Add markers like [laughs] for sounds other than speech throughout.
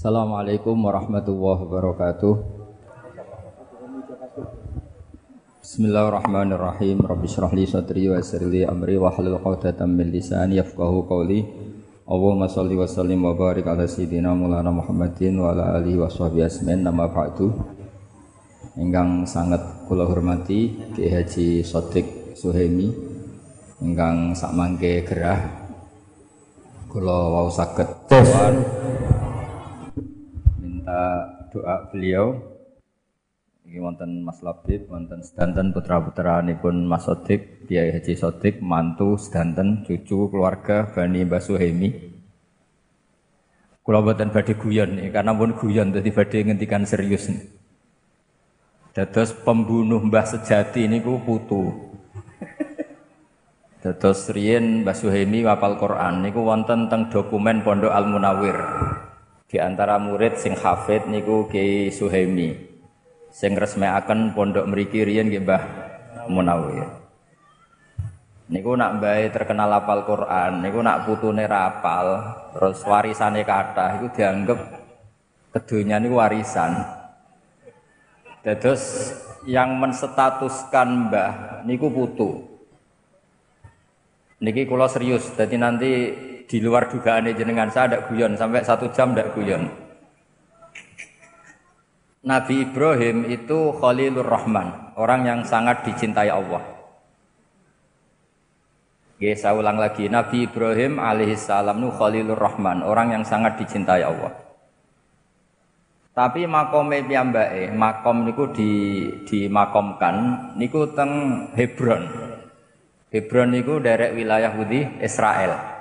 Assalamualaikum warahmatullahi wabarakatuh. Bismillahirrahmanirrahim. Rabbi shrah li sadri wa yassir li amri wa hlul 'uqdatam min lisani yafqahu qawli. Allahumma shalli wa sallim wa barik ala sayyidina Maulana Muhammadin wa ala alihi wa sahbihi asmin nama ba'du. Ingkang sangat kula hormati Ki Haji Sodik Suhemi ingkang sak mangke gerah kula wau saged doa beliau ini wonten Mas Labib, wonten sedanten putra-putranipun Mas Sodik, Kiai Haji Sodik, mantu sedanten cucu keluarga Bani Mbah Suhemi. Kula boten badhe guyon karena pun guyon dadi badhe ngendikan serius nih. Dados pembunuh Mbah sejati niku putu. Dados riyen Mbah Suhemi wapal Quran niku wonten teng dokumen Pondok Al Munawir. Di antara murid sing hafid niku Kiai Suhemi. Sing resmekaken pondok mriki riyen nggih Mbah Munawir. Niku nak mbae terkenal hafal Quran, niku nak putune rapal, terus warisane kathah iku dianggap kedunya niku warisan. Dados yang menstatuskan Mbah niku putu. Niki kula serius, jadi nanti di luar dugaan jenengan saya tidak guyon sampai satu jam tidak guyon. Nabi Ibrahim itu Khalilur Rahman, orang yang sangat dicintai Allah. Oke, saya ulang lagi, Nabi Ibrahim alaihissalam itu Khalilur Rahman, orang yang sangat dicintai Allah. Tapi makome piyambake, makom niku di dimakomkan niku teng Hebron. Hebron niku derek wilayah Budi Israel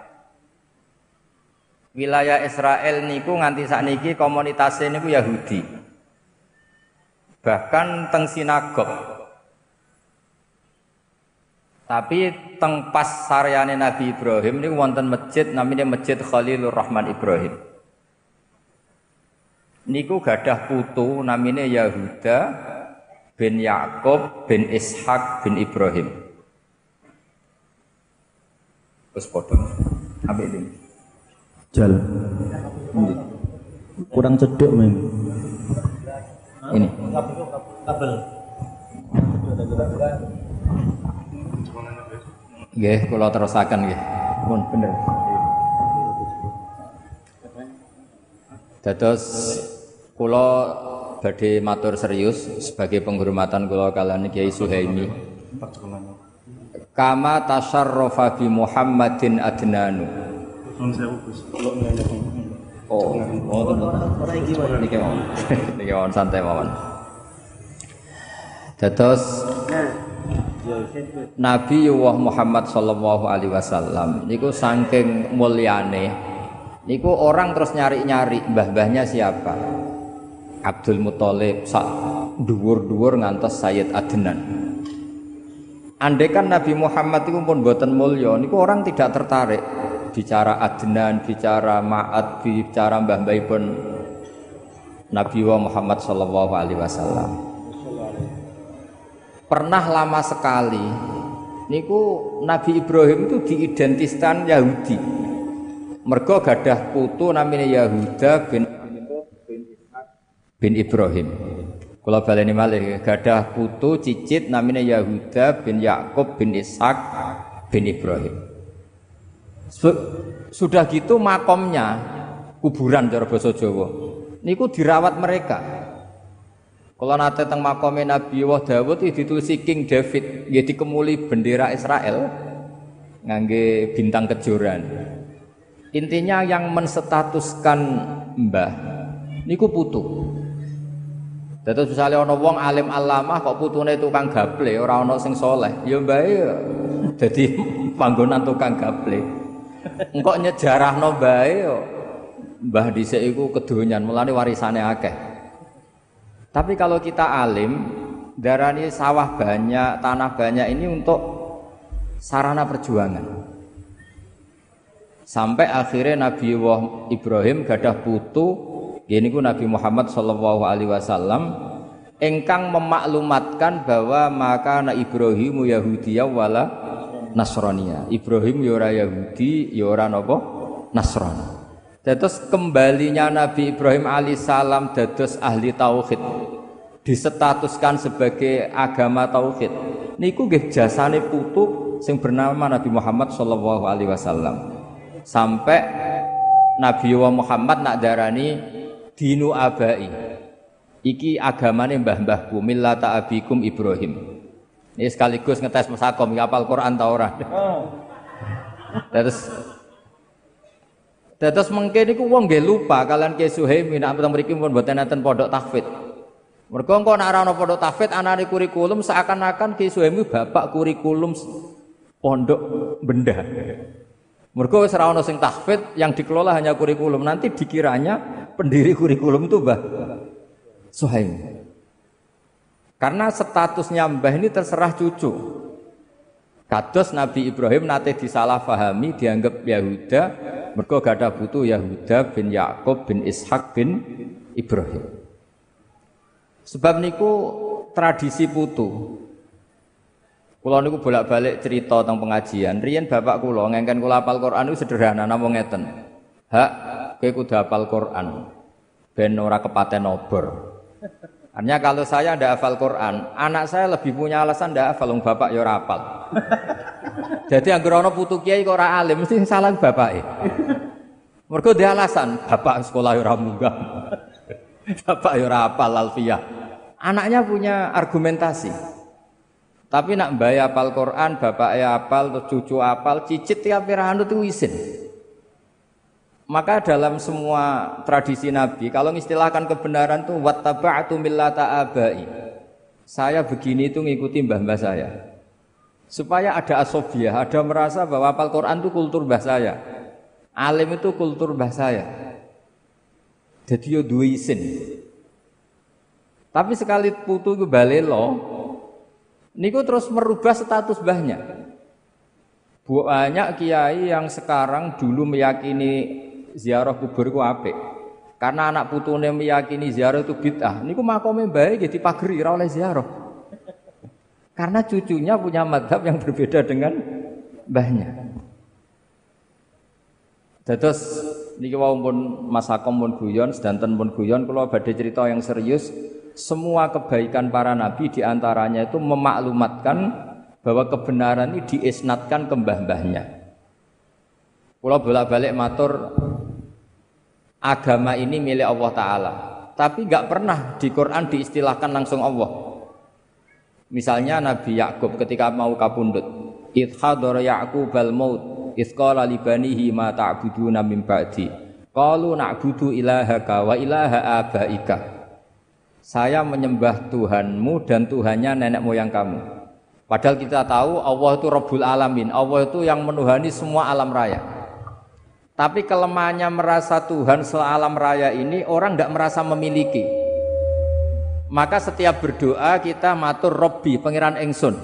wilayah Israel niku nganti sakniki komunitasnya niku Yahudi. Bahkan teng sinagog. Tapi teng pas saryane Nabi Ibrahim niku wonten masjid namanya Masjid Khalilur Rahman Ibrahim. Niku gadah putu namanya Yahuda bin Yakub bin Ishak bin Ibrahim. Terus potong. Ambil ini. Jal. Kurang cedek men. Ini. Kabel. Nggih, kula terusaken nggih. Mun bener. Dados kula badhe matur serius sebagai penghormatan kula kalian Kiai Suhaimi. Kama tasarrafa bi Muhammadin adnanu. Oh, oh, niki mawon. Niki mawon santai mawon. Dados Nabi Allah Muhammad sallallahu alaihi wasallam niku saking mulyane niku orang terus nyari-nyari mbah-mbahnya siapa. Abdul Muthalib sak dhuwur-dhuwur ngantos Sayyid Adnan. Andai kan Nabi Muhammad itu pun buatan mulya, niku orang tidak tertarik bicara Adnan, bicara Ma'at, bicara Mbah Mbah pun Nabi Muhammad Shallallahu Alaihi Wasallam. Pernah lama sekali, niku Nabi Ibrahim itu diidentitaskan Yahudi. Mergo gadah putu namanya Yahuda bin bin Ibrahim. Kalau baleni malih gadah putu cicit namanya Yahuda bin Yakub bin Ishak bin Ibrahim. Sudah gitu makomnya kuburan cara basa Jawa. Niku dirawat mereka. Kalau nate teng makome Nabi Wah Dawud itu ditulisi King David, nggih dikemuli bendera Israel ngangge bintang kejuran. Intinya yang menstatuskan mbah niku putu. Dados misalnya ana wong alim alamah kok putune tukang gaple ora ana sing soleh, ya mbae dadi [laughs] panggonan tukang gaple. Engkok nyejarahno bae yo. Mbah dhisik iku kedonyan, mulane warisane akeh. Tapi kalau kita alim, darani sawah banyak, tanah banyak ini untuk sarana perjuangan. Sampai akhirnya Nabi Ibrahim gadah putu, ini ku Nabi Muhammad Shallallahu Alaihi Wasallam, engkang memaklumatkan bahwa maka na Ibrahimu Yahudiyah wala Nasrania. Ibrahim ya ora Yahudi, ya ora napa? Nasrani. Terus kembalinya Nabi Ibrahim alaihissalam dados ahli tauhid disetatuskan sebagai agama tauhid. Niku nggih jasane putu sing bernama Nabi Muhammad sallallahu alaihi wasallam. Sampai Nabi Muhammad nak darani dinu abai. Iki agamane mbah-mbahku millata abikum Ibrahim. Ini sekaligus ngetes masakom apal Quran ta ora. Terus Dados mengke niku wong nggih lupa kalian Ki Suhaimi peteng mriki pun mboten enten pondok tahfidz. Mergo engko nek ora ana pondok tahfidz anane kurikulum seakan-akan Ki Suhaimi bapak kurikulum pondok benda. Mergo wis ora ana sing tahfidz yang dikelola hanya kurikulum. Nanti dikiranya pendiri kurikulum itu Mbah Suhaimi. Karena statusnya Mbah ini terserah cucu. Kados Nabi Ibrahim nate disalahfahami dianggap Yahuda mergo gak ada butuh Yahuda bin Yakub bin Ishak bin Ibrahim. Sebab niku tradisi putu. Kula niku bolak-balik cerita tentang pengajian. Riyen bapak kula ngengken kula hafal Quran itu sederhana namung ngeten. Hak kowe kudu hafal Quran. Ben ora kepaten obor. Artinya kalau saya ndak hafal Quran, anak saya lebih punya alasan ndak hafal, bapak ya hafal. [laughs] Jadi yang ana putu kiai kok ora alim mesti salah bapake. Mergo dia alasan, bapak sekolah ya ora munggah. [laughs] bapak ya ora hafal alfiyah. Anaknya punya argumentasi. Tapi nak mbaya apal Quran, bapak ya terus cucu apal, cicit tiap pirahan itu isin. Maka dalam semua tradisi Nabi, kalau mengistilahkan kebenaran itu wattaba'tu millata abai. Saya begini itu ngikuti mbah-mbah saya. Supaya ada asobiah, ada merasa bahwa apal Quran itu kultur mbah saya. Alim itu kultur mbah saya. Jadi yo dua isin. Tapi sekali putu itu balelo, niku terus merubah status mbahnya. Banyak kiai yang sekarang dulu meyakini ziarah kubur ku apik. Karena anak putune meyakini ziarah itu bid'ah. Niku makome baik jadi pagri ora oleh ziarah. Karena cucunya punya madhab yang berbeda dengan mbahnya. Terus niki wau pun masakom pun guyon, sedanten pun guyon kalau badhe cerita yang serius, semua kebaikan para nabi di antaranya itu memaklumatkan bahwa kebenaran ini diisnatkan ke mbah-mbahnya. Kalau bolak-balik matur agama ini milik Allah Ta'ala. Tapi nggak pernah di Quran diistilahkan langsung Allah. Misalnya Nabi Yakub ketika mau kapundut, idhadar Yakub al maut, isqala libanihi ma ta'buduna min ba'di. Qalu na'budu ilahaka wa ilaha abaika. Saya menyembah Tuhanmu dan Tuhannya nenek moyang kamu. Padahal kita tahu Allah itu Rabbul Alamin. Allah itu yang menuhani semua alam raya. Tapi kelemahannya merasa Tuhan sealam raya ini orang tidak merasa memiliki. Maka setiap berdoa kita matur Robbi, pengiran Engsun.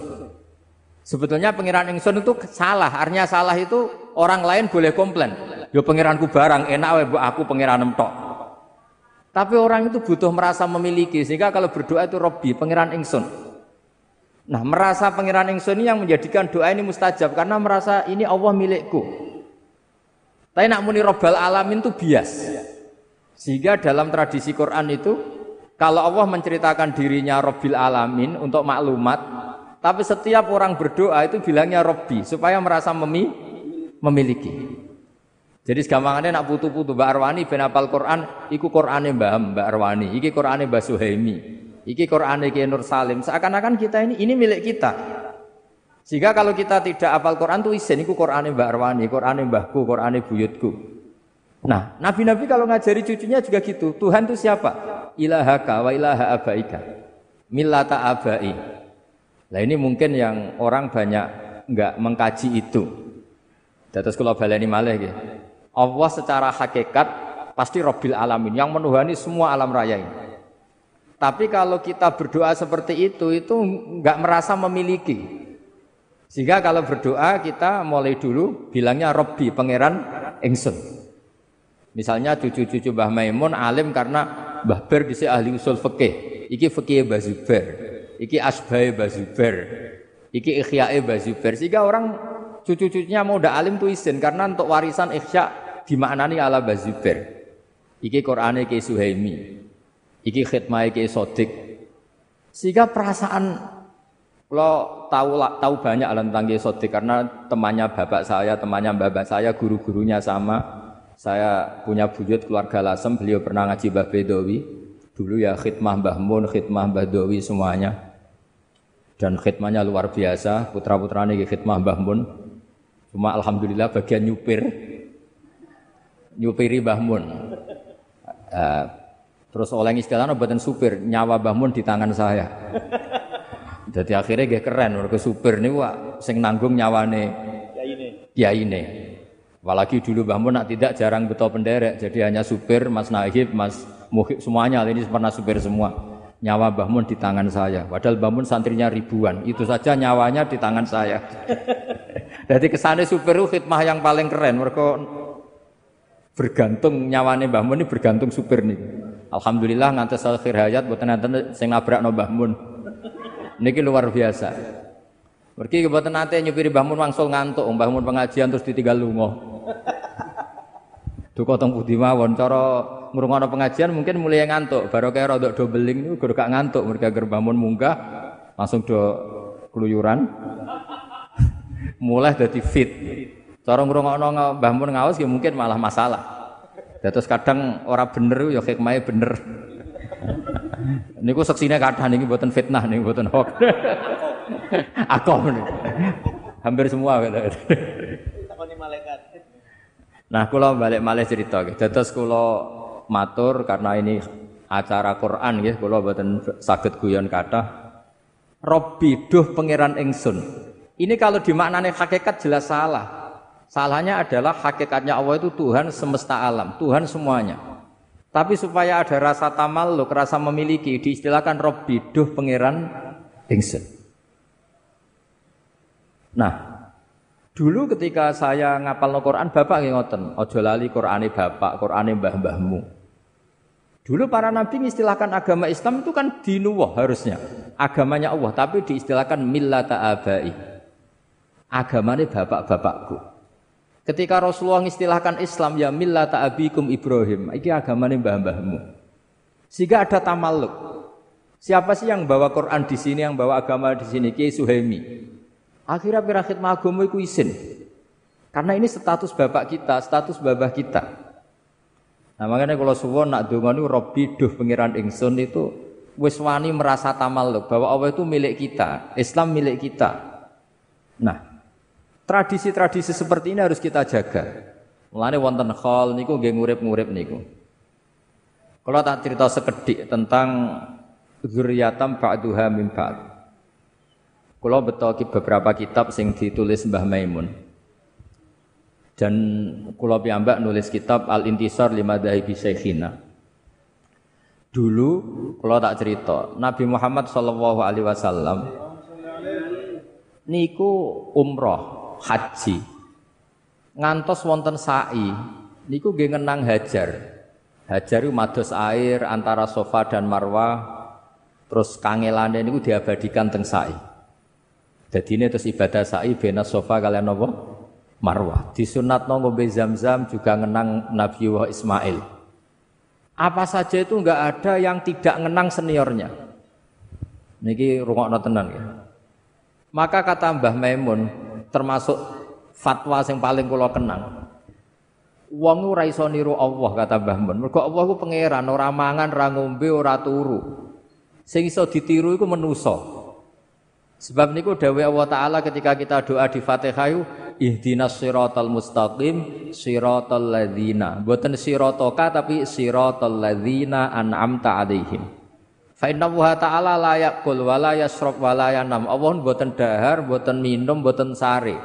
Sebetulnya pengiran Engsun itu salah. Artinya salah itu orang lain boleh komplain. Yo pengiranku barang enak wae aku pengiran tok. Tapi orang itu butuh merasa memiliki sehingga kalau berdoa itu Robbi, pengiran Engsun. Nah merasa pengiran Engsun ini yang menjadikan doa ini mustajab karena merasa ini Allah milikku. Tapi nak muni robbal alamin itu bias. Sehingga dalam tradisi Quran itu kalau Allah menceritakan dirinya Robbil Alamin untuk maklumat, tapi setiap orang berdoa itu bilangnya Robbi supaya merasa memi memiliki. Jadi segampangannya nak putu-putu Mbak Arwani ben apal Quran, iku Qurane Mbah Mbak Arwani, iki Qurane Mbah Suhaimi, iki Qurane Ki Nur Salim. Seakan-akan kita ini ini milik kita. Sehingga kalau kita tidak hafal Quran tuh isin, itu Qurannya Mbak Arwani, Qurannya Mbahku, Qurannya buyutku. Nah, nabi-nabi kalau ngajari cucunya juga gitu. Tuhan itu siapa? Ilahaka wa ilaha abaika. Millata abai. Nah ini mungkin yang orang banyak nggak mengkaji itu. Terus kalau baleni malih gitu. Allah secara hakikat pasti Robbil Alamin yang menuhani semua alam raya ini. Tapi kalau kita berdoa seperti itu, itu nggak merasa memiliki. Sehingga kalau berdoa kita mulai dulu bilangnya Robbi, pangeran Engsun. Misalnya cucu-cucu Mbah Maimun alim karena Mbah Ber disi ahli usul fikih. Iki fikih Mbah Zubair. Iki asbahe Mbah Zubair. Iki ikhyae Mbah Zubair. Sehingga orang cucu-cucunya mau udah alim tuh izin karena untuk warisan ikhya dimaknani ala Bazubair. Iki Qur'ane Ki Suhaimi. Iki khidmah Ki Sodik. Sehingga perasaan kalau tahu tahu banyak tentang Ki Sodik karena temannya bapak saya, temannya bapak saya, guru-gurunya sama. Saya punya buyut keluarga Lasem, beliau pernah ngaji Mbah Bedowi. Dulu ya khidmah Mbah Mun, khidmah Mbah Dowi semuanya. Dan khidmahnya luar biasa, putra-putranya khidmah Mbah Mun. Cuma alhamdulillah bagian nyupir. Nyupiri Mbah Mun. Uh, terus oleh istilahnya buatan supir, nyawa Mbah Mun di tangan saya. Jadi akhirnya gak keren, mereka supir nih wah, sing nanggung nyawane ya ini. Apalagi dulu Mbah Mun nak tidak jarang betul penderek, jadi hanya supir, Mas Nahib, Mas Muhib, semuanya ini pernah supir semua. Nyawa Mbah Mun di tangan saya. Padahal Mbah Mun santrinya ribuan, itu saja nyawanya di tangan saya. [laughs] jadi kesannya supir itu khidmah yang paling keren. Mereka bergantung nyawane Mbah Mun ini bergantung supir nih. Alhamdulillah ngantes akhir hayat buat nanti sing nabrak no Mbah Mun. Niki luar biasa. Mergi kebetulan nanti nyupiri Mbah Mun wangsul ngantuk, Mbah Mun pengajian terus ditinggal lungo. Duka teng putih mawon cara ngrungokno pengajian mungkin mulai ngantuk, baru kayak rodok do beling niku ngantuk mereka gerbamun munggah langsung do keluyuran. mulai dadi fit. Cara ngrungokno Mbah Mun ngaos ya mungkin malah masalah. Terus kadang ora bener ya hikmahe bener. Niku seksine kadang niki mboten fitnah niku mboten hoax. Akom. Hampir semua gitu. Takoni malaikat. Nah, kula balik malih cerita nggih. Dados kula matur karena ini acara Quran nggih, kula mboten saged guyon kathah. Robbi duh pangeran ingsun. Ini kalau dimaknani hakikat jelas salah. Salahnya adalah hakikatnya Allah itu Tuhan semesta alam, Tuhan semuanya. Tapi supaya ada rasa tamalluk, rasa memiliki, diistilahkan Robbi duh pangeran ingsun. Nah, Dulu ketika saya ngapal no Quran, bapak ngoten, ojo lali Qurane bapak, Qurane mbah-mbahmu. Dulu para nabi mengistilahkan agama Islam itu kan dinuwah harusnya. Agamanya Allah, tapi diistilahkan millata abai. Agamanya bapak-bapakku. Ketika Rasulullah mengistilahkan Islam ya millata abikum Ibrahim, iki agamanya mbah-mbahmu. Sehingga ada tamaluk. Siapa sih yang bawa Quran di sini, yang bawa agama di sini? Kiai Suhaimi. Akhirnya pira khidmah agama isin. Karena ini status bapak kita, status babah kita. Nah makanya kalau suwon nak donga niku Robbi duh pangeran ingsun itu wis wani merasa tamalluk bahwa Allah itu milik kita, Islam milik kita. Nah, tradisi-tradisi seperti ini harus kita jaga. Mulane wonten khol niku nggih ngurip-ngurip niku. Kalau tak cerita sekedik tentang zuriyatam ba'duha min ba'd. Kalau betul beberapa kitab sing ditulis Mbah Maimun. Dan kula piyambak nulis kitab Al Intisar lima Dahibi Syekhina. Dulu kalau tak cerita, Nabi Muhammad Shallallahu alaihi wasallam niku umroh haji. Ngantos wonten sa'i niku nggih ngenang Hajar. Hajar mados air antara sofa dan marwah terus kangelane niku diabadikan teng sa'i. Jadi ini terus ibadah sa'i bena sofa kalian apa? Marwah. Disunat ngombe zam-zam juga ngenang Nabi Wah Ismail. Apa saja itu enggak ada yang tidak ngenang seniornya. Niki rungokno tenan ya. Maka kata Mbah Maimun termasuk fatwa yang paling kula kenang. Wong ora iso niru Allah kata Mbah Mun. Mergo Allah ku pangeran, ora mangan, ora ngombe, ora turu. Sing iso ditiru iku menusa. Sebab niku dawe Allah taala ketika kita doa di Fatihah ihdinas siratal mustaqim siratal ladzina. Mboten siratoka tapi siratal ladzina an'amta alaihim. Fa inna wa ta'ala la yaqul wa la yasrab wa la yanam. Allah mboten dahar, mboten minum, mboten sare.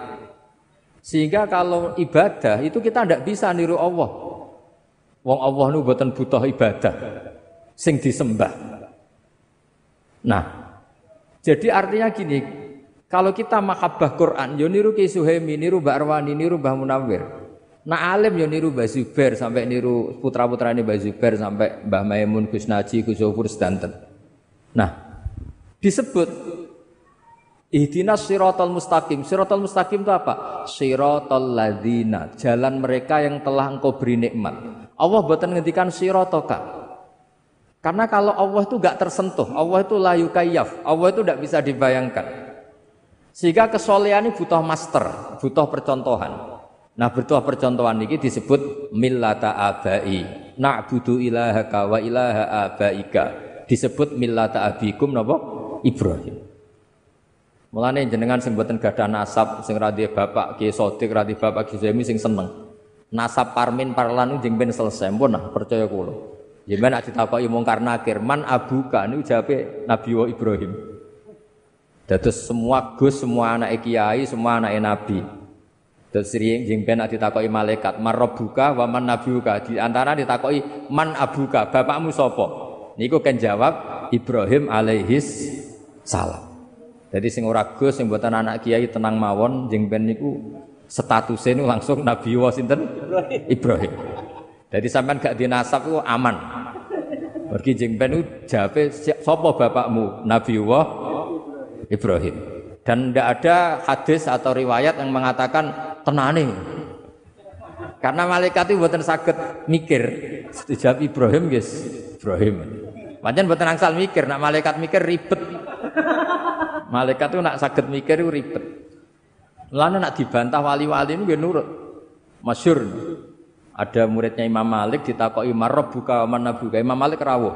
Sehingga kalau ibadah itu kita tidak bisa niru Allah. Wong Allah nu mboten butuh ibadah sing disembah. Nah, jadi artinya gini, kalau kita mahabbah Quran, yo niru Ki niru Mbak Arwani, niru Mbah Munawir. Nah alim yo niru Mbah Zubair sampai niru putra-putra ini Mbah Zubair sampai Mbah Maimun, Gus Naji, Gus sedanten. Nah, disebut Ihdinas siratal mustaqim. Siratal mustaqim itu apa? Siratal ladzina, jalan mereka yang telah engkau beri nikmat. Allah buatan ngendikan siratoka. Karena kalau Allah itu gak tersentuh, Allah itu layu kayaf, Allah itu tidak bisa dibayangkan. Sehingga kesolehan ini butuh master, butuh percontohan. Nah butuh percontohan ini disebut millata abai. Na'budu ilahaka wa ilaha abaika. Disebut millata abikum napa? Ibrahim. Mulane jenengan sing mboten gadah nasab sing ra bapak Ki Sodik, ra bapak Ki Zemi sing seneng. Nasab Parmin Parlan jeng ben selesai pun nah percaya kula. Jenengan nek ditakoki mungkar nakir, man abuka niku jawabe Nabi Ibrahim. Dados semua gus, semua anak kiai, semua anak nabi. Terus sering jeng ben ditakoki malaikat, marobuka wa man nabiuka. Di antara ditakoki man abuka, bapakmu sapa? Niku kan jawab Ibrahim alaihis salam. Jadi sing ora Gus sing mboten anak kiai tenang mawon jeng ben niku statusnya niku langsung Nabi wa sinten Ibrahim. Jadi sampean gak dinasab itu aman. Pergi jeng ben niku jawabe sapa bapakmu? Nabi wa Ibrahim. Dan tidak ada hadis atau riwayat yang mengatakan tenane. Karena malaikat itu buatan sakit mikir. Dijawab Ibrahim guys, Ibrahim. Pancen buatan angsal mikir, nak malaikat mikir ribet. Malaikat itu nak sakit mikir itu ribet. Lalu nak dibantah wali-wali itu nurut. Masyur. Ada muridnya Imam Malik ditakoki buka mana buka. Imam Malik rawuh.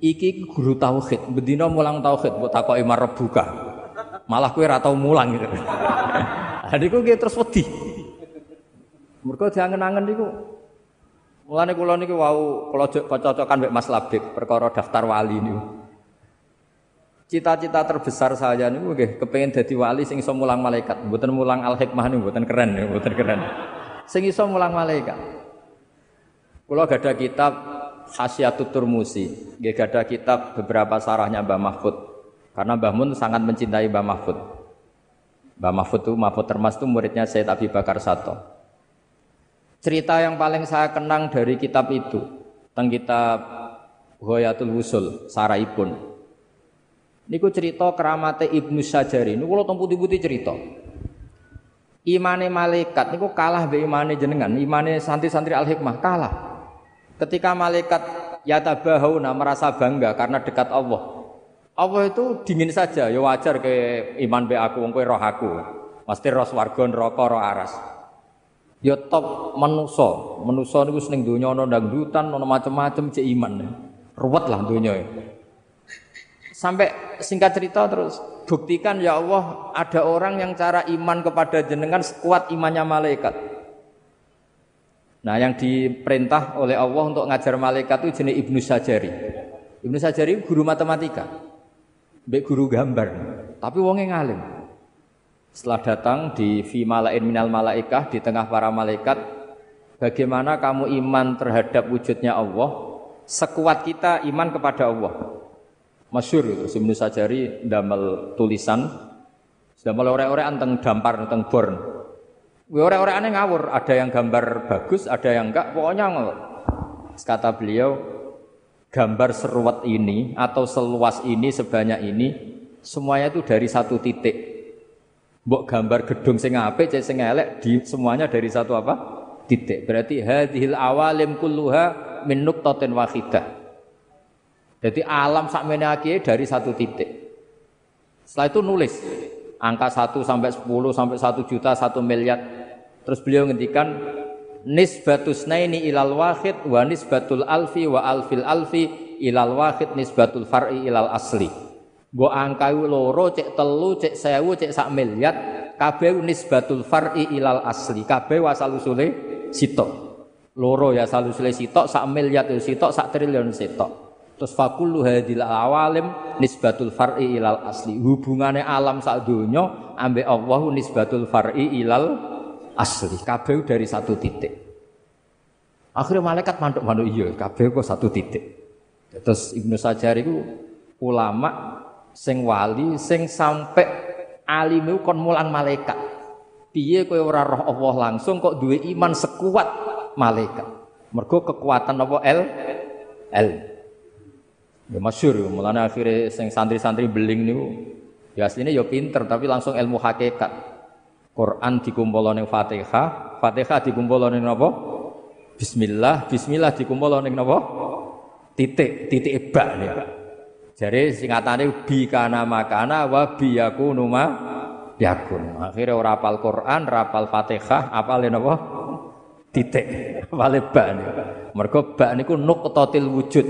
Iki guru tauhid, bedino mulang tauhid buat takoki buka. Malah kue ratau mulang gitu. [laughs] Adiku gitu terus wedi. Mereka diangen-angen niku. Mulane kula niku wau kula cocokan mbek Mas Labib perkara daftar wali niku. Cita-cita terbesar saya nih, gue kepengen jadi wali sing iso mulang malaikat. Buatan mulang al hikmah nih, buatan keren buatan keren. Sing iso mulang malaikat. Kalau gak ada kitab Khasiatut Turmusi, gak ada kitab beberapa sarahnya Mbah Mahfud. Karena Mbah Mun sangat mencintai Mbah Mahfud. Mbah Mahfud itu Mahfud Termas itu muridnya Said Abi Bakar Sato. Cerita yang paling saya kenang dari kitab itu tentang kitab Hoyatul Wusul Saraipun Niku cerita keramate Ibnu Sajari. Niku kula temputi putih cerita. Imane malaikat niku kalah be imane jenengan, imane santri-santri Al-Hikmah kalah. Ketika malaikat yatabahuna merasa bangga karena dekat Allah. Allah itu dingin saja, ya wajar ke iman be aku wong roh aku. Pasti roh swarga neraka roh aras. Ya top manusa, manusa niku seneng donya ana dangdutan, ana macam-macam cek iman. Ruwet lah donya. Sampai singkat cerita terus buktikan ya Allah ada orang yang cara iman kepada jenengan sekuat imannya malaikat. Nah yang diperintah oleh Allah untuk ngajar malaikat itu jenis Ibnu Sajari. Ibnu Sajari guru matematika, baik guru gambar, tapi wongnya ngalim. Setelah datang di fi malain minal malaikah di tengah para malaikat, bagaimana kamu iman terhadap wujudnya Allah? Sekuat kita iman kepada Allah. Masyur itu Ibnu Sajari damel tulisan. Damel ore-ore anteng dampar anteng born aneh ngawur. Ada yang gambar bagus ada yang enggak. Pokoknya ngawur kata beliau gambar seruat ini atau seluas ini sebanyak ini semuanya itu dari satu titik. Mbok gambar gedung sing apik cek sing elek di semuanya dari satu apa? Titik. Berarti hadhil awalim kulluha min nuqtatin wahidah. Jadi alam sak menaki dari satu titik. Setelah itu nulis. Angka 1 sampai 10 sampai 1 juta 1 miliar. Terus beliau ngendikan nisbatus naini ilal wahid wa nisbatul alfi wa alfil alfi ilal wahid nisbatul far'i ilal asli. Mbok angka loro cek telu cek sewu cek sak miliar kabeh nisbatul far'i ilal asli. Kabeh wasal usule sitok. Loro ya asal usule sitok sak miliar itu sitok sak triliun sitok. Terus fakullu hadil awalim nisbatul far'i ilal asli. Hubungannya alam sak donya ambek Allah nisbatul far'i ilal asli. Kabeh dari satu titik. Akhirnya malaikat mantuk-mantuk iya, kabeh kok satu titik. Terus Ibnu Sajar itu ulama sing wali sing sampai alim kon mulang malaikat. Piye kowe ora roh Allah langsung kok duwe iman sekuat malaikat. Mergo kekuatan apa L L Ya masyur, mulane akhirnya sing santri-santri beling niku Dia aslinya ya pinter tapi langsung ilmu hakikat. Quran dikumpul ning Fatihah, Fatihah dikumpul ning napa? Bismillah, bismillah dikumpul ning napa? Titik, titik ba nih. Jadi singkatannya bi kana makana wa bi yakunu ma yakun. Akhirnya ora apal Quran, rapal Fatihah, apal napa? Titik. Apal ba nih. Mergo ba niku nuqtatil wujud.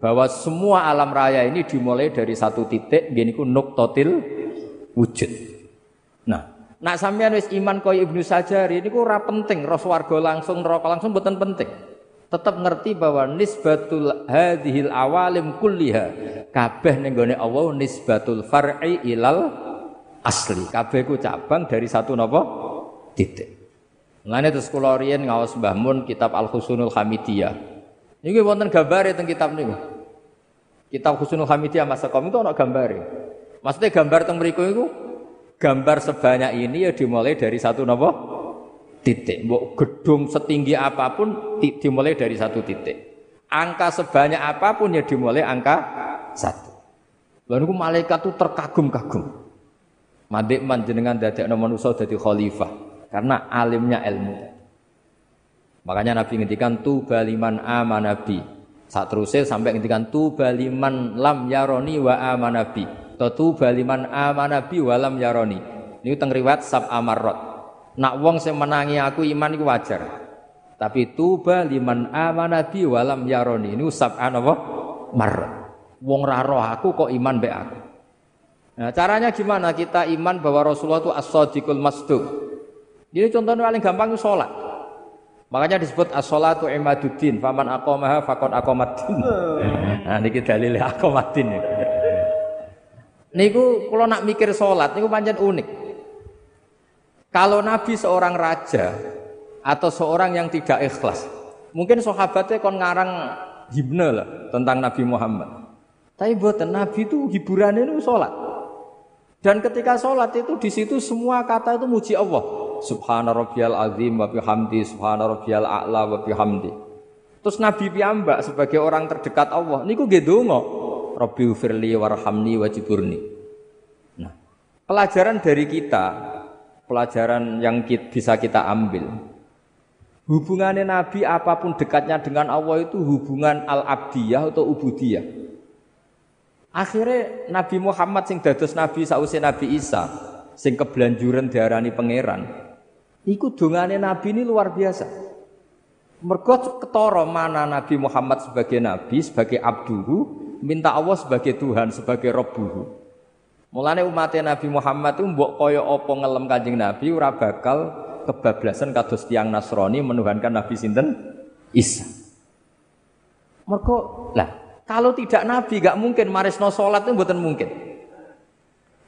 Bahwa semua alam raya ini dimulai dari satu titik, gini ku nuqtatil wujud. Nak sampean wis iman kaya Ibnu Sajari niku ora penting roh swarga langsung neraka langsung mboten penting. Tetap ngerti bahwa nisbatul hadhil awalim kulliha kabeh ning gone Allah nisbatul far'i ilal asli. Kabeh ku cabang dari satu napa? titik. Mulane terus kula riyen ngaos Mbah Mun kitab Al Husnul Hamidiyah. Niki wonten gambare teng kitab niku. Kitab Husnul Hamidiyah Mas Sakom itu ana gambare. Maksudnya gambar teng mriku iku gambar sebanyak ini ya dimulai dari satu napa? titik. Mbok gedung setinggi apa pun dimulai dari satu titik. Angka sebanyak apa pun ya dimulai angka satu. Lalu malaikat itu terkagum-kagum. Madik jenengan dadekno manusa dadi khalifah karena alimnya ilmu. Makanya Nabi ngendikan tu baliman amanabi. Saat terusnya sampai ngendikan tu baliman lam yaroni wa amanabi. Tu baliman amanabi wa lam yaroni. Ini teng riwayat sab amarot. Nak wong sing menangi aku iman iku wajar. Tapi tuba liman amanabi wa lam yaroni. Ini sab apa? Mar. Wong raro aku kok iman be aku. Nah, caranya gimana kita iman bahwa Rasulullah itu as-sadiqul masduq. Ini contohnya paling gampang itu sholat. Makanya disebut as-sholatu imaduddin. Faman aqamaha faqad aqamaddin. Nah niki dalile aqamaddin. Niku kalau nak mikir sholat niku pancen unik. Kalau Nabi seorang raja atau seorang yang tidak ikhlas, mungkin sahabatnya kon ngarang himne lah tentang Nabi Muhammad. Tapi buat Nabi itu hiburannya itu sholat. Dan ketika sholat itu di situ semua kata itu muji Allah. Subhana rabbiyal azim wa bihamdi, subhana rabbiyal a'la wa bihamdi. Terus Nabi piyambak sebagai orang terdekat Allah niku nggih Rabbi ufirli warhamni wajiburni. Nah, pelajaran dari kita, pelajaran yang bisa kita ambil. Hubungannya Nabi apa pun dekatnya dengan Allah itu hubungan al-abdiyah atau ubudiyah. Akhirnya Nabi Muhammad sing dados Nabi sausia Nabi Isa sing kebelanjuran diarani pangeran. Iku dongane Nabi ini luar biasa. Mergo ketara mana Nabi Muhammad sebagai nabi, sebagai abduhu, minta Allah sebagai Tuhan, sebagai Rabbuhu. Mulane umatnya Nabi Muhammad itu mbok kaya apa ngelem Kanjeng Nabi ora bakal kebablasan kados tiang Nasrani menuhankan Nabi sinten Isa. Mergo lah kalau tidak Nabi gak mungkin marisno salat itu mboten mungkin.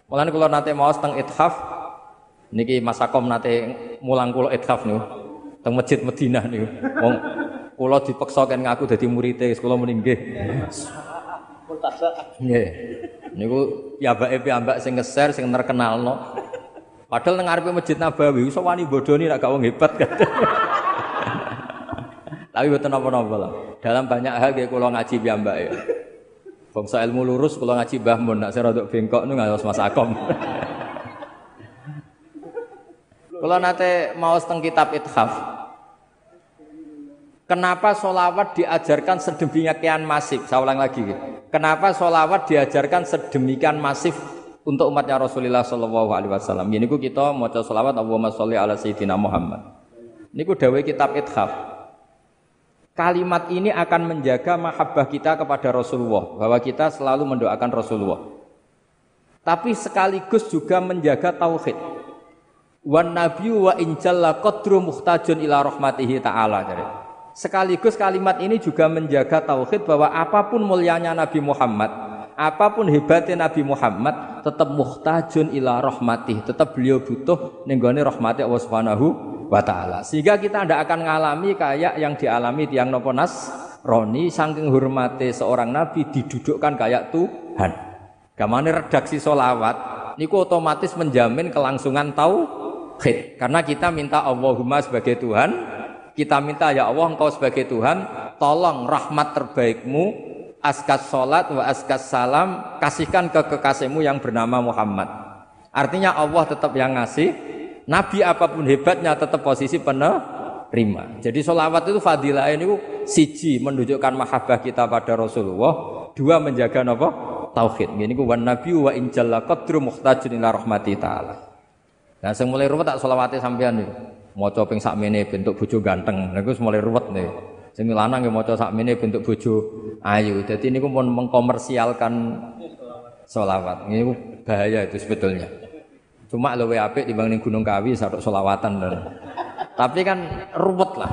Mulane kula nate maos teng ithaf niki masakom nate mulang kula ithaf niku teng masjid Madinah niku. Wong kula kan ngaku dadi murid e, kula muni nggih. Nggih. Niku piyambake piyambak sing ngeser sing terkenalno. Padahal nang ngarepe Masjid Nabawi iso wani bodoni nek gak wong hebat kan. Tapi boten napa-napa lah. Dalam banyak hal kayak kula ngaji piyambak ya. Bangsa ilmu lurus kula ngaji Mbah Mun nek saya rodok bengkok nu ngawas Mas Akom. Kula nate mau teng kitab Ithaf. Kenapa solawat diajarkan sedemikian masif? Saya ulang lagi. Kenapa solawat diajarkan sedemikian masif untuk umatnya Rasulullah Shallallahu Alaihi Wasallam? Ini ku kita mau solawat Allahumma sholli ala Sayyidina Muhammad. Ini ku dawe kitab Ithaf. Kalimat ini akan menjaga mahabbah kita kepada Rasulullah, bahwa kita selalu mendoakan Rasulullah. Tapi sekaligus juga menjaga tauhid. Wan nabiyyu wa injalla qadru muhtajun ila rahmatihi ta'ala. Jadi. Sekaligus kalimat ini juga menjaga tauhid bahwa apa pun mulianya Nabi Muhammad, apa pun hebatnya Nabi Muhammad, tetap muhtajun ila rahmatih, tetap beliau butuh nenggone rahmati Allah Subhanahu wa taala. Sehingga kita tidak akan mengalami kayak yang dialami tiang nopo Roni saking hormati seorang nabi didudukkan kayak Tuhan. Gamane redaksi solawat niku otomatis menjamin kelangsungan tauhid karena kita minta Allahumma sebagai Tuhan kita minta ya Allah engkau sebagai Tuhan tolong rahmat terbaikmu askas salat wa askas salam kasihkan ke kekasihmu yang bernama Muhammad. Artinya Allah tetap yang ngasih, Nabi apa pun hebatnya tetap posisi penerima. Jadi solawat itu fadilah ini siji menunjukkan mahabbah kita pada Rasulullah, dua menjaga apa? Tauhid. Ini ku nabi wa injalla qadru muhtajun ila rahmati taala. Nah, sing mulai ruwet tak selawate sampean niku. Maca ping sakmene bentuk bojo ganteng. Niku mulai ruwet nih. Sing lanang nggih maca sakmene bentuk bojo ayu. Dadi niku pun mengkomersialkan solawat. Ini bahaya itu sebetulnya. Cuma luwe apik dibanding Gunung Kawi sadok solawatan dan. Tapi kan ruwet lah.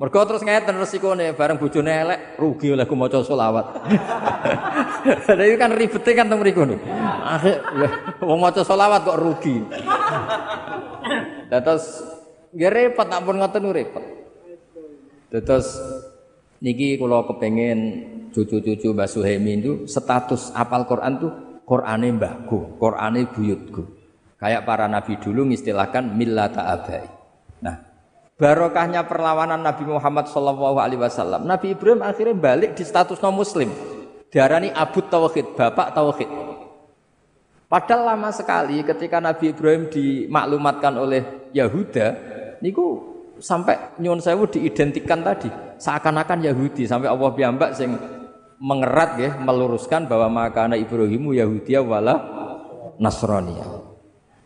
Mergo terus ngeten resikone bareng bojone elek rugi oleh ku maca selawat. [laughs] Lah itu kan ribete kan teng mriku niku. Akhir wong maca selawat kok rugi. Terus nggih repot tak pun ngoten repot. Terus niki kula kepengin cucu-cucu Mbah Suhemi itu status apal Quran tuh Qurane mbahku, Qurane buyutku. Kayak para nabi dulu ngistilahkan millata abai. Nah, barokahnya perlawanan Nabi Muhammad Shallallahu Alaihi Wasallam. Nabi Ibrahim akhirnya balik di status non Muslim. Diarani Abu Tauhid, Bapak Tauhid. Padahal lama sekali ketika Nabi Ibrahim dimaklumatkan oleh Yahuda, niku sampai nyuwun sewu diidentikan tadi seakan-akan Yahudi sampai Allah piyambak sing mengerat ya, meluruskan bahwa makana Ibrahimu Yahudiya wala Nasrania.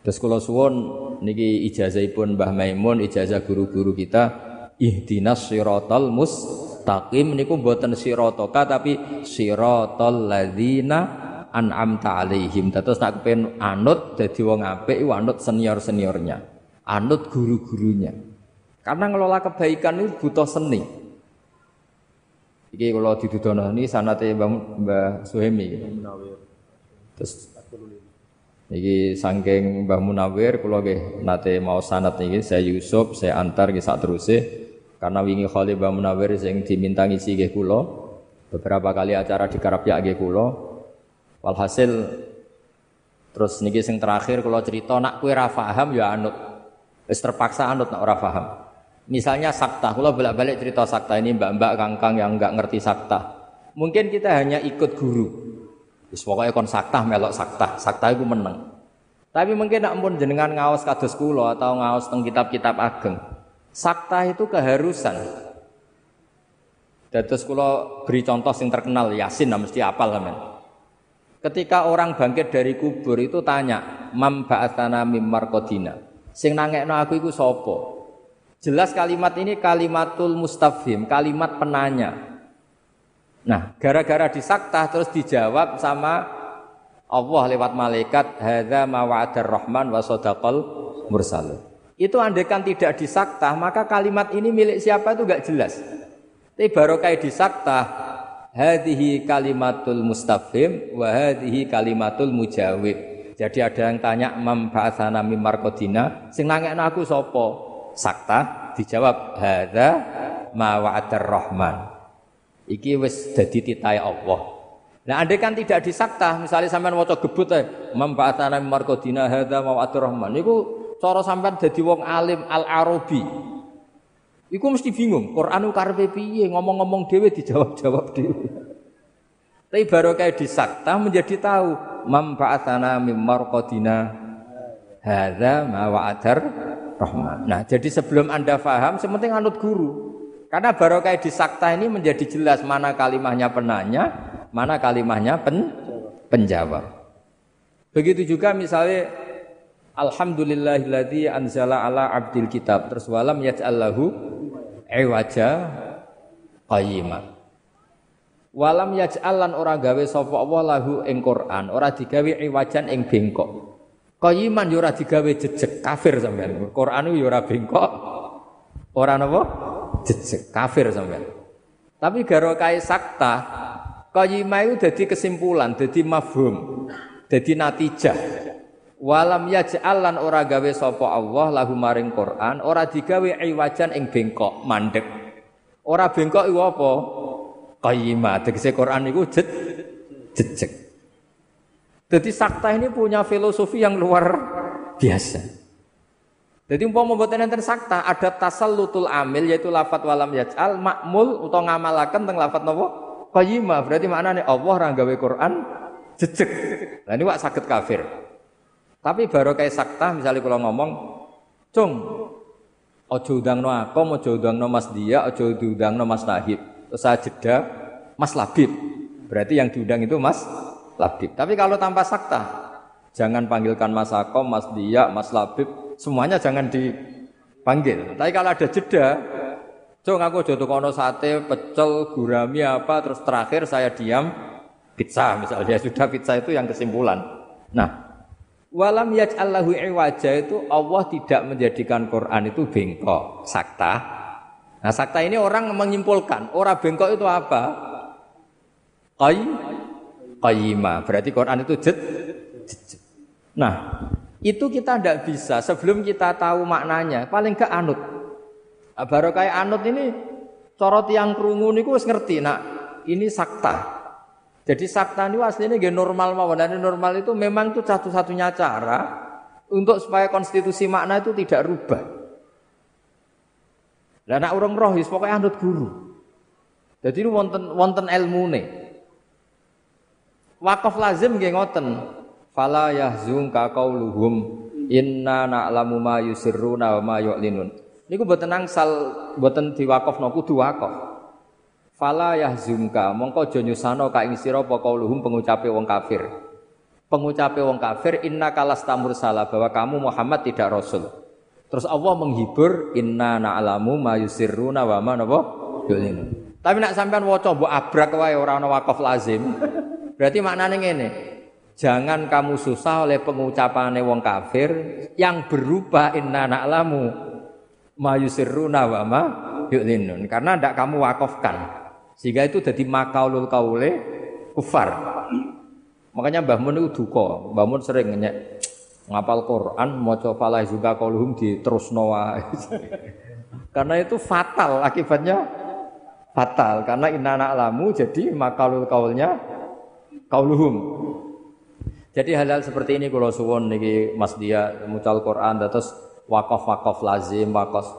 Terus kalau suwon niki ijazahipun Mbah Maimun, ijazah guru-guru kita ihdinas siratal mustaqim niku mboten siratoka tapi siratal ladzina an'amta alaihim. Terus nak kepen anut dadi wong apik anut senior-seniornya. Anut guru-gurunya. Karena ngelola kebaikan itu butuh seni. Iki kalau didudono ini sanate Mbah Mbah Suhemi. Terus Iki saking Mbah Munawir kula nggih nate mau sanat niki saya Yusuf saya antar nggih sak teruse karena wingi Khalil Mbah Munawir sing diminta ngisi nggih kula beberapa kali acara di Karapyak nggih kula walhasil terus niki sing terakhir kula cerita nak kue ra paham ya anut wis terpaksa anut nak ora paham Misalnya sakta, kalau bolak-balik cerita sakta ini mbak-mbak kangkang yang nggak ngerti sakta. Mungkin kita hanya ikut guru. Wis pokoknya kon sakta melok sakta, sakta itu menang. Tapi mungkin nak pun jenengan ngaos kados kula atau ngaos teng kitab-kitab ageng. Sakta itu keharusan. Dados kula beri contoh yang terkenal Yasin nah mesti apal men. Ketika orang bangkit dari kubur itu tanya, "Mam ba'atsana mim marqadina?" Sing nangekno aku iku sapa? Jelas kalimat ini kalimatul mustafhim, kalimat penanya. Nah, gara-gara disaktah terus dijawab sama Allah lewat malaikat, hadza ma wa'adar rahman wa sadaqal mursal. Itu andekan tidak disaktah, maka kalimat ini milik siapa itu gak jelas. Tapi barokah disaktah, hadhihi kalimatul mustafhim wa hadhihi kalimatul mujawib. Jadi ada yang tanya mam ba'atsana mim marqadina, sing nangekno aku sapa? sakta dijawab hadza ma wa'adar rahman iki wis dadi titahe Allah Nah, andai kan tidak disakta, misalnya sampean maca gebut ae, mamfaatana markodina hadza ma wa'adar rahman. Niku cara sampean dadi wong alim al-arabi. Iku mesti bingung, Qur'anu karepe piye, ngomong-ngomong dhewe dijawab-jawab dhewe. Tapi baru kayak disakta menjadi tahu mamfaatana mim marqadina hadza ma wa'adar. Nah, jadi sebelum Anda faham, sementing anut guru. Karena barokah di sakta ini menjadi jelas mana kalimahnya penanya, mana kalimahnya pen, penjawab. Begitu juga misalnya Alhamdulillahilladzi anzala ala abdil kitab terus walam yaj'allahu iwaja qayyima. Walam yaj'alan ora gawe sapa Allah lahu ing Quran, ora digawe iwajan ing bengkok. Qayiman yo ora digawe jejeg kafir sampean. Quran yo ora bengkok. Ora napa? Jejeg kafir sampean. Tapi garo kae sakta qayyimah itu dadi kesimpulan, dadi mafhum, dadi natijah. Walam yaj'al lan ora gawe sapa Allah lahu maring Quran, ora digawe iwajan ing bengkok, mandek. Ora bengkok iku apa? Qayyimah. Tegese Quran iku jejeg. Jadi sakta ini punya filosofi yang luar biasa. Jadi umpama mboten enten sakta ada tasal lutul amil yaitu lafat walam yaj'al makmul utawa ngamalaken teng lafat napa qayyimah berarti maknane Allah ra gawe Quran jejeg. Lah ini wak sakit kafir. Tapi baru kayak sakta misalnya kalau ngomong, "Cung, ojo udangno aku, ojo udangno Mas Dia, ojo udangno Mas Nahib." Terus saya jeda Mas Labib. Berarti yang diundang itu Mas Labib. Tapi kalau tanpa sakta, jangan panggilkan Mas Akom, Mas Dia, Mas Labib, semuanya jangan dipanggil. Tapi kalau ada jeda, Cung aku jodoh kono sate, pecel, gurami apa, terus terakhir saya diam, pizza misalnya. [laughs] Sudah pizza itu yang kesimpulan. Nah, walam yaj'allahu iwaja itu Allah tidak menjadikan Quran itu bengkok, sakta. Nah, sakta ini orang menyimpulkan, orang bengkok itu apa? Qay qayyima. Berarti Quran itu jet, jet, jet. Nah, itu kita tidak bisa sebelum kita tahu maknanya, paling ke anut. Nah, baru kayak anut ini corot yang kerungu niku wis ngerti nak ini sakta. Jadi sakta ini aslinya gak normal mawon dan normal itu memang itu satu-satunya cara untuk supaya konstitusi makna itu tidak rubah. Dan nak urung roh pokoknya anut guru. Jadi ini wonten wonten ilmu nih. Wakaf lazim gak ngoten. Fala yahzunka qauluhum inna na'lamu ma yusirruna wa ma yu'linun. Niku mboten angsal mboten diwakafno kudu wakaf. Fala yahzumka mongko aja nyusano ka ing sira apa kauluhum pengucape wong kafir. Pengucape wong kafir inna kalas tamur salah bahwa kamu Muhammad tidak rasul. Terus Allah menghibur inna na'lamu ma yusirruna wa ma napa yu'linun. Tapi nak sampean waca mbok abrak wae ora ana wakaf lazim. Berarti maknane ngene. Jangan kamu susah oleh pengucapane wong kafir yang berupa inna na'lamu mayusirruna wa ma yu'linun karena ndak kamu wakafkan sehingga itu jadi makaulul kaule kufar makanya Mbah Mun itu duka Mbah Mun sering nyek ngapal Quran maca falah juga kauluhum di terus wae [laughs] karena itu fatal akibatnya fatal karena inna lamu jadi makaulul kaulnya kauluhum jadi hal-hal seperti ini kalau suwon niki Mas Dia mucal Quran terus wakaf-wakaf lazim, wakaf.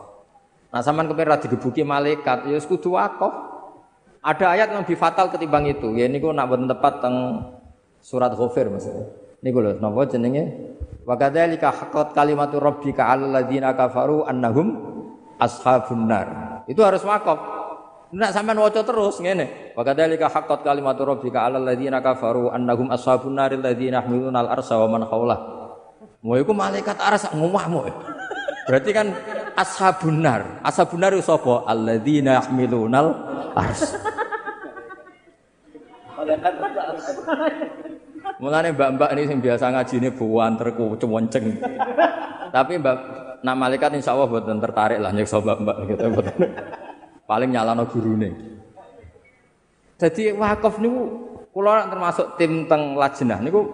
Nah, sampean kepen ra digebuki malaikat, ya kudu wakaf. Ada ayat yang lebih fatal ketimbang itu. Ya niku nak boten tepat teng surat Ghafir maksudnya. Niku lho napa jenenge? Wa kadzalika haqqat kalimatu rabbika 'alal ladzina kafaru annahum ashabun nar. Itu harus wakaf. Nak sampean waca terus ngene. Wa kadzalika haqqat kalimatu rabbika 'alal ladzina kafaru annahum ashabun nar alladzina yahmiluna al-arsha wa man hawlah. Mau iku malaikat aras ngomahmu. Berarti kan ashabun nar. Ashabun nar sapa? Alladzina yahmilunal ars. Mulane mbak-mbak ini yang biasa ngaji ini buan terku cewonceng. Tapi mbak nah malaikat insya Allah buatan tertarik lah nyekso mbak-mbak gitu. Paling nyalano gurune. Jadi wakaf niku kula termasuk tim teng lajnah niku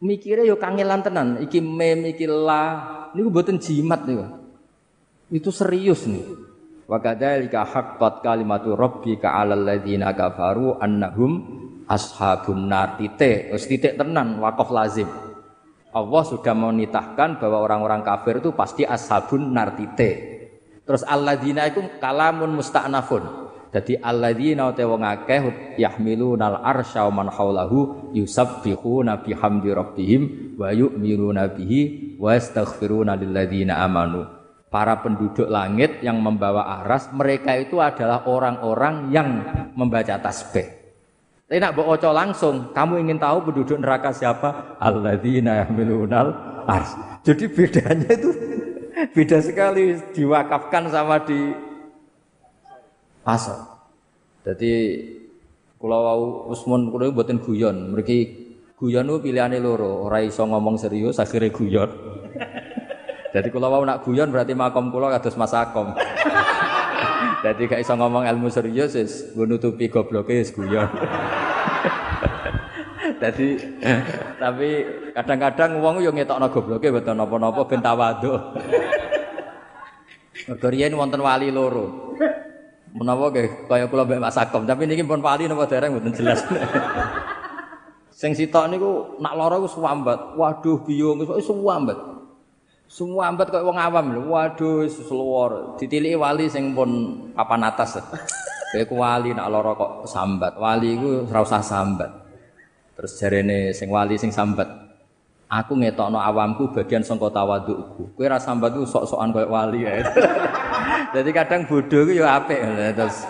mikirnya yo kangelan tenan iki mem iki la niku mboten jimat niku. Itu serius nih. Wa kadzalika haqqat kalimatu rabbika 'alal ladzina kafaru annahum ashabun nar titik. Wis titik tenan wakaf lazim. Allah sudah menitahkan bahwa orang-orang kafir itu pasti ashabun nar titik. Terus alladzina itu kalamun musta'nafun. Jadi alladzina te wong akeh yahmilunal arsya man haulahu yusabbihuna bihamdi rabbihim wa yu'minuna bihi wa yastaghfiruna lilladzina amanu. Para penduduk langit yang membawa aras mereka itu adalah orang-orang yang membaca tasbih. Tapi nak baca langsung, kamu ingin tahu penduduk neraka siapa? Alladzina yahmilunal ars. Jadi bedanya itu [laughs] beda sekali diwakafkan sama di asal. Jadi kalau wau Usmun kulo buatin guyon, mereka guyon itu pilihannya loro, ora iso ngomong serius akhirnya guyon. [laughs] Jadi kalau wau nak guyon berarti makom kulo kados Mas Akom. [laughs] Jadi gak iso ngomong ilmu serius wis nutupi gobloke wis guyon. Jadi [laughs] tapi kadang-kadang wong yo ngetokno gobloke mboten napa-napa ben tawadhu. [laughs] Mergo wonten wali loro. Menapa nggih kaya kula mbek Mas Sakom, tapi niki pun wali napa dereng mboten jelas. [laughs] Sing sitok niku nak lara iku suwambat. Waduh biyung wis suwambat. Suwambat kaya wong awam lho. Waduh wis sluwor. Ditiliki wali sing pun papan atas. Kowe ku wali nak lara kok sambat. Wali iku ora usah sambat. Terus jarene sing wali sing sambat. Aku ngetokno awamku bagian sangka tawadukku. Kowe ora sambat ku sok-sokan koyo wali ya. Jadi [laughs] kadang bodoh ku ya apik terus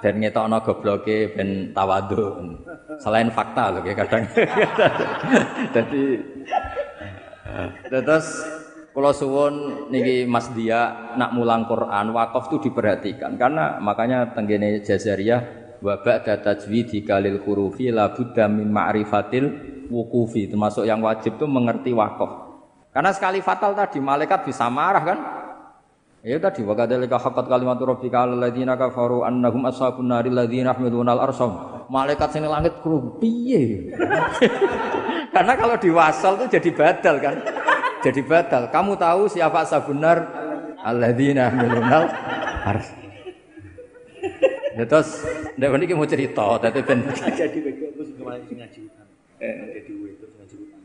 dan ngetokno gobloke ben tawaduk. Selain fakta lho kadang. [laughs] Jadi terus kalau suwun niki Mas Dia nak mulang Quran wakaf itu diperhatikan karena makanya tenggene Jazariyah wa ba'da tajwidi kalil hurufi la budda min ma'rifatil wukufi termasuk yang wajib itu mengerti wakaf. Karena sekali fatal tadi malaikat bisa marah kan? Ya tadi wa kadzalika haqqat kalimatu rabbika 'alal ladzina kafaru annahum ashabun naril ladzina yahmiluna al-arsham. Malaikat sing langit kru piye? [laughs] Karena kalau diwasal itu jadi badal kan jadi batal. Kamu tahu siapa sabunar alladzina milunal harus. Ya terus ndak niki mau cerita dadi ben jadi bego terus kemarin sing ngaji hutan. Jadi duwe terus ngaji hutan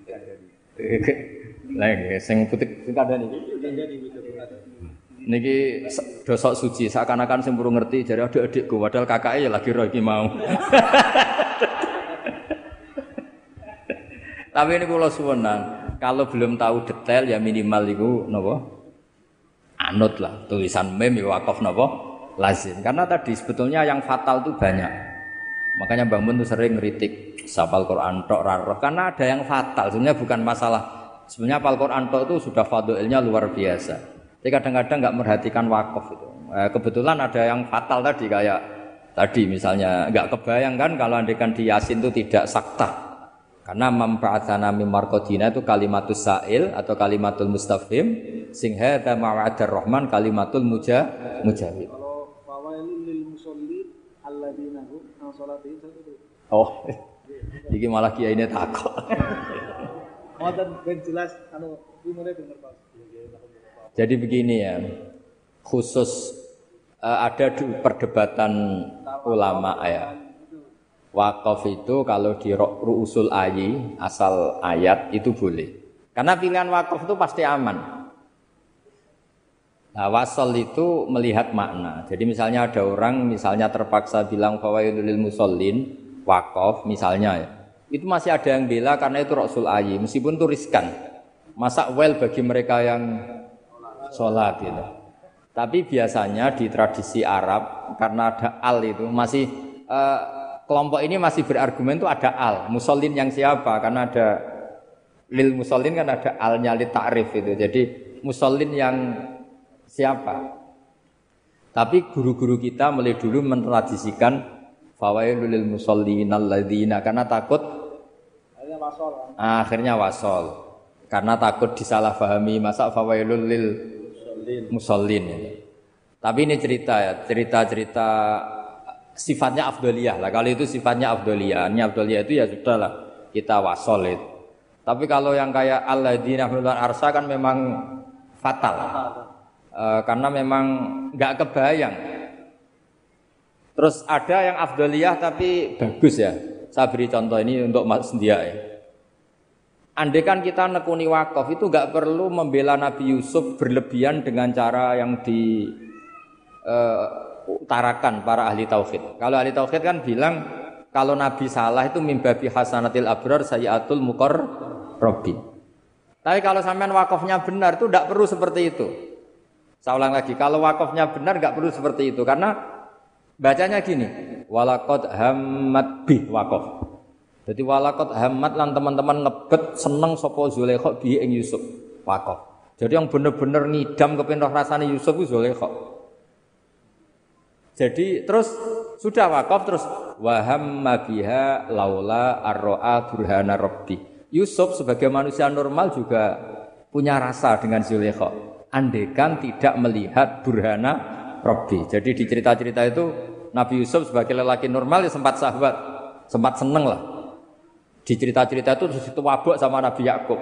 Lagi sing [laughs] putih sing kandhani. Niki dosok suci seakan-akan sing burung ngerti jare adik-adikku padahal kakaknya ya lagi roh iki mau. [laughs] Tapi ini kalau suwenang, kalau belum tahu detail ya minimal itu nopo anut lah tulisan mem ya wakaf nopo lazim. Karena tadi sebetulnya yang fatal itu banyak. Makanya Bang Mun tuh sering ngeritik sapal Quran tok raro karena ada yang fatal. Sebenarnya bukan masalah. Sebenarnya apal Quran tok itu sudah fadilnya luar biasa. Jadi kadang-kadang nggak merhatikan wakaf itu. Eh, kebetulan ada yang fatal tadi kayak tadi misalnya nggak kebayang kan kalau andekan di Yasin itu tidak sakta karena mempa'atsana mim marqadina itu kalimatus sa'il atau kalimatul mustafhim sing hadza ma'adar rahman kalimatul muja mujahid. Kalau fawailul lil musallin an salatihim Oh. [laughs] Iki malah kiai ini takut. [laughs] Ngoten ben jelas anu umure bener Pak. Jadi begini ya. Khusus uh, ada perdebatan ulama ya Wakaf itu kalau di ruusul ayi asal ayat itu boleh. Karena pilihan wakaf itu pasti aman. Nah, wasol itu melihat makna. Jadi misalnya ada orang misalnya terpaksa bilang fawailul musallin wakaf misalnya ya. Itu masih ada yang bela karena itu rasul ayi meskipun itu riskan. Masa well bagi mereka yang sholat gitu. Tapi biasanya di tradisi Arab karena ada al itu masih uh, kelompok ini masih berargumen itu ada al musallin yang siapa karena ada lil musallin kan ada alnya li ta'rif itu jadi musallin yang siapa tapi guru-guru kita mulai dulu mentradisikan fawailul lil musallin alladzina karena takut akhirnya wasol akhirnya wasol karena takut disalahpahami masa fawailul lil musallin tapi ini cerita ya cerita-cerita sifatnya afdoliyah lah. Kalau itu sifatnya afdoliyah, ini afdoliyah itu ya sudahlah kita wasol itu. Tapi kalau yang kayak alladzina humulan arsa kan memang fatal. E, karena memang nggak kebayang. Terus ada yang afdoliyah tapi bagus ya. Saya beri contoh ini untuk Mas Sendia ya. Andai kan kita nekuni wakaf itu nggak perlu membela Nabi Yusuf berlebihan dengan cara yang di uh, utarakan para ahli tauhid. Kalau ahli tauhid kan bilang kalau Nabi salah itu mimbabi hasanatil abrar sayyatul mukor robi. Tapi kalau sampean wakafnya benar itu tidak perlu seperti itu. Saya ulang lagi, kalau wakafnya benar nggak perlu seperti itu karena bacanya gini, walakot hamad bih wakaf. Jadi walakot hamad lan teman-teman ngebet seneng sopo Zulaikha bi ing Yusuf wakaf. Jadi yang bener-bener ngidam kepindah rasanya Yusuf itu Zulaikha. Jadi terus sudah wakaf terus waham mabiha laula arroa burhana robbi. Yusuf sebagai manusia normal juga punya rasa dengan Zulekha. Andekan tidak melihat burhana robbi. Jadi di cerita-cerita itu Nabi Yusuf sebagai lelaki normal ya sempat sahabat, sempat seneng lah. Di cerita-cerita itu terus itu wabuk sama Nabi Yakub.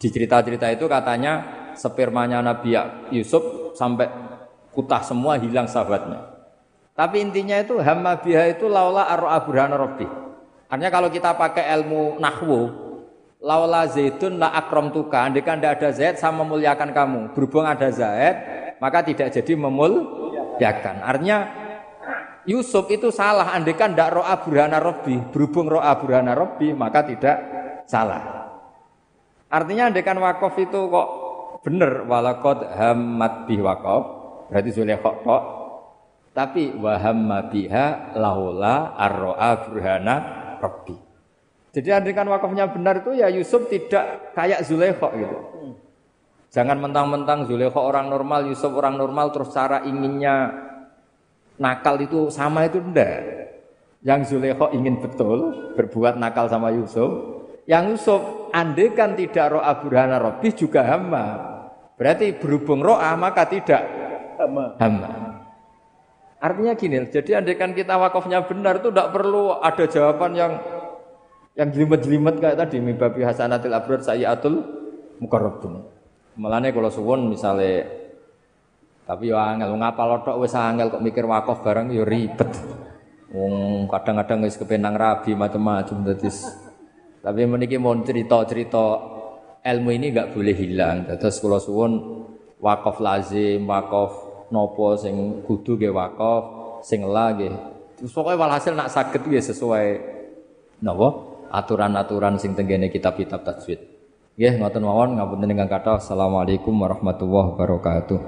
Di cerita-cerita itu katanya spermanya Nabi Yusuf sampai kutah semua hilang sahabatnya. Tapi intinya itu hamma biha itu laula arro'a burhana rabbi. Artinya kalau kita pakai ilmu nahwu, laula zaitun la akram tuka. Andai kan tidak ada zaid sama memuliakan kamu. Berhubung ada zaid, maka tidak jadi memuliakan. Artinya Yusuf itu salah andekan ndak ro'a burhana robbi, berhubung ro'a burhana robbi maka tidak salah. Artinya andekan wakaf itu kok bener walakot hammat bih wakaf, berarti Zulaikha tok. Tapi wahamma biha laula arro'a burhana robbi. Jadi andekan wakafnya benar itu ya Yusuf tidak kayak Zulaikha gitu. Jangan mentang-mentang Zulaikha orang normal, Yusuf orang normal terus cara inginnya nakal itu sama itu ndak. Yang Zulekho ingin betul berbuat nakal sama Yusuf. Yang Yusuf andekan tidak ro'a burhana robi juga hama. Berarti berhubung ro'a maka tidak Hama. hama. Artinya gini, jadi andekan kita wakafnya benar itu tidak perlu ada jawaban yang yang jelimet-jelimet kayak tadi mibabi hasanatil abrad sayyatul mukarrabun. Malane kalau suwun misalnya tapi yo angel ngapal tok wis angel kok mikir wakaf barang yo ribet. Wong kadang-kadang wis kepenang rabi macam-macam dadi tapi meniki mau cerita-cerita ilmu ini enggak boleh hilang. Terus kula suwun wakaf lazim, wakaf nopo sing kudu nggih wakaf, sing la nggih. Terus pokoknya walhasil nak saged nggih sesuai napa aturan-aturan sing tenggene kitab-kitab tajwid. Nggih ngoten mawon ngapunten ingkang kathah. Assalamualaikum warahmatullahi wabarakatuh.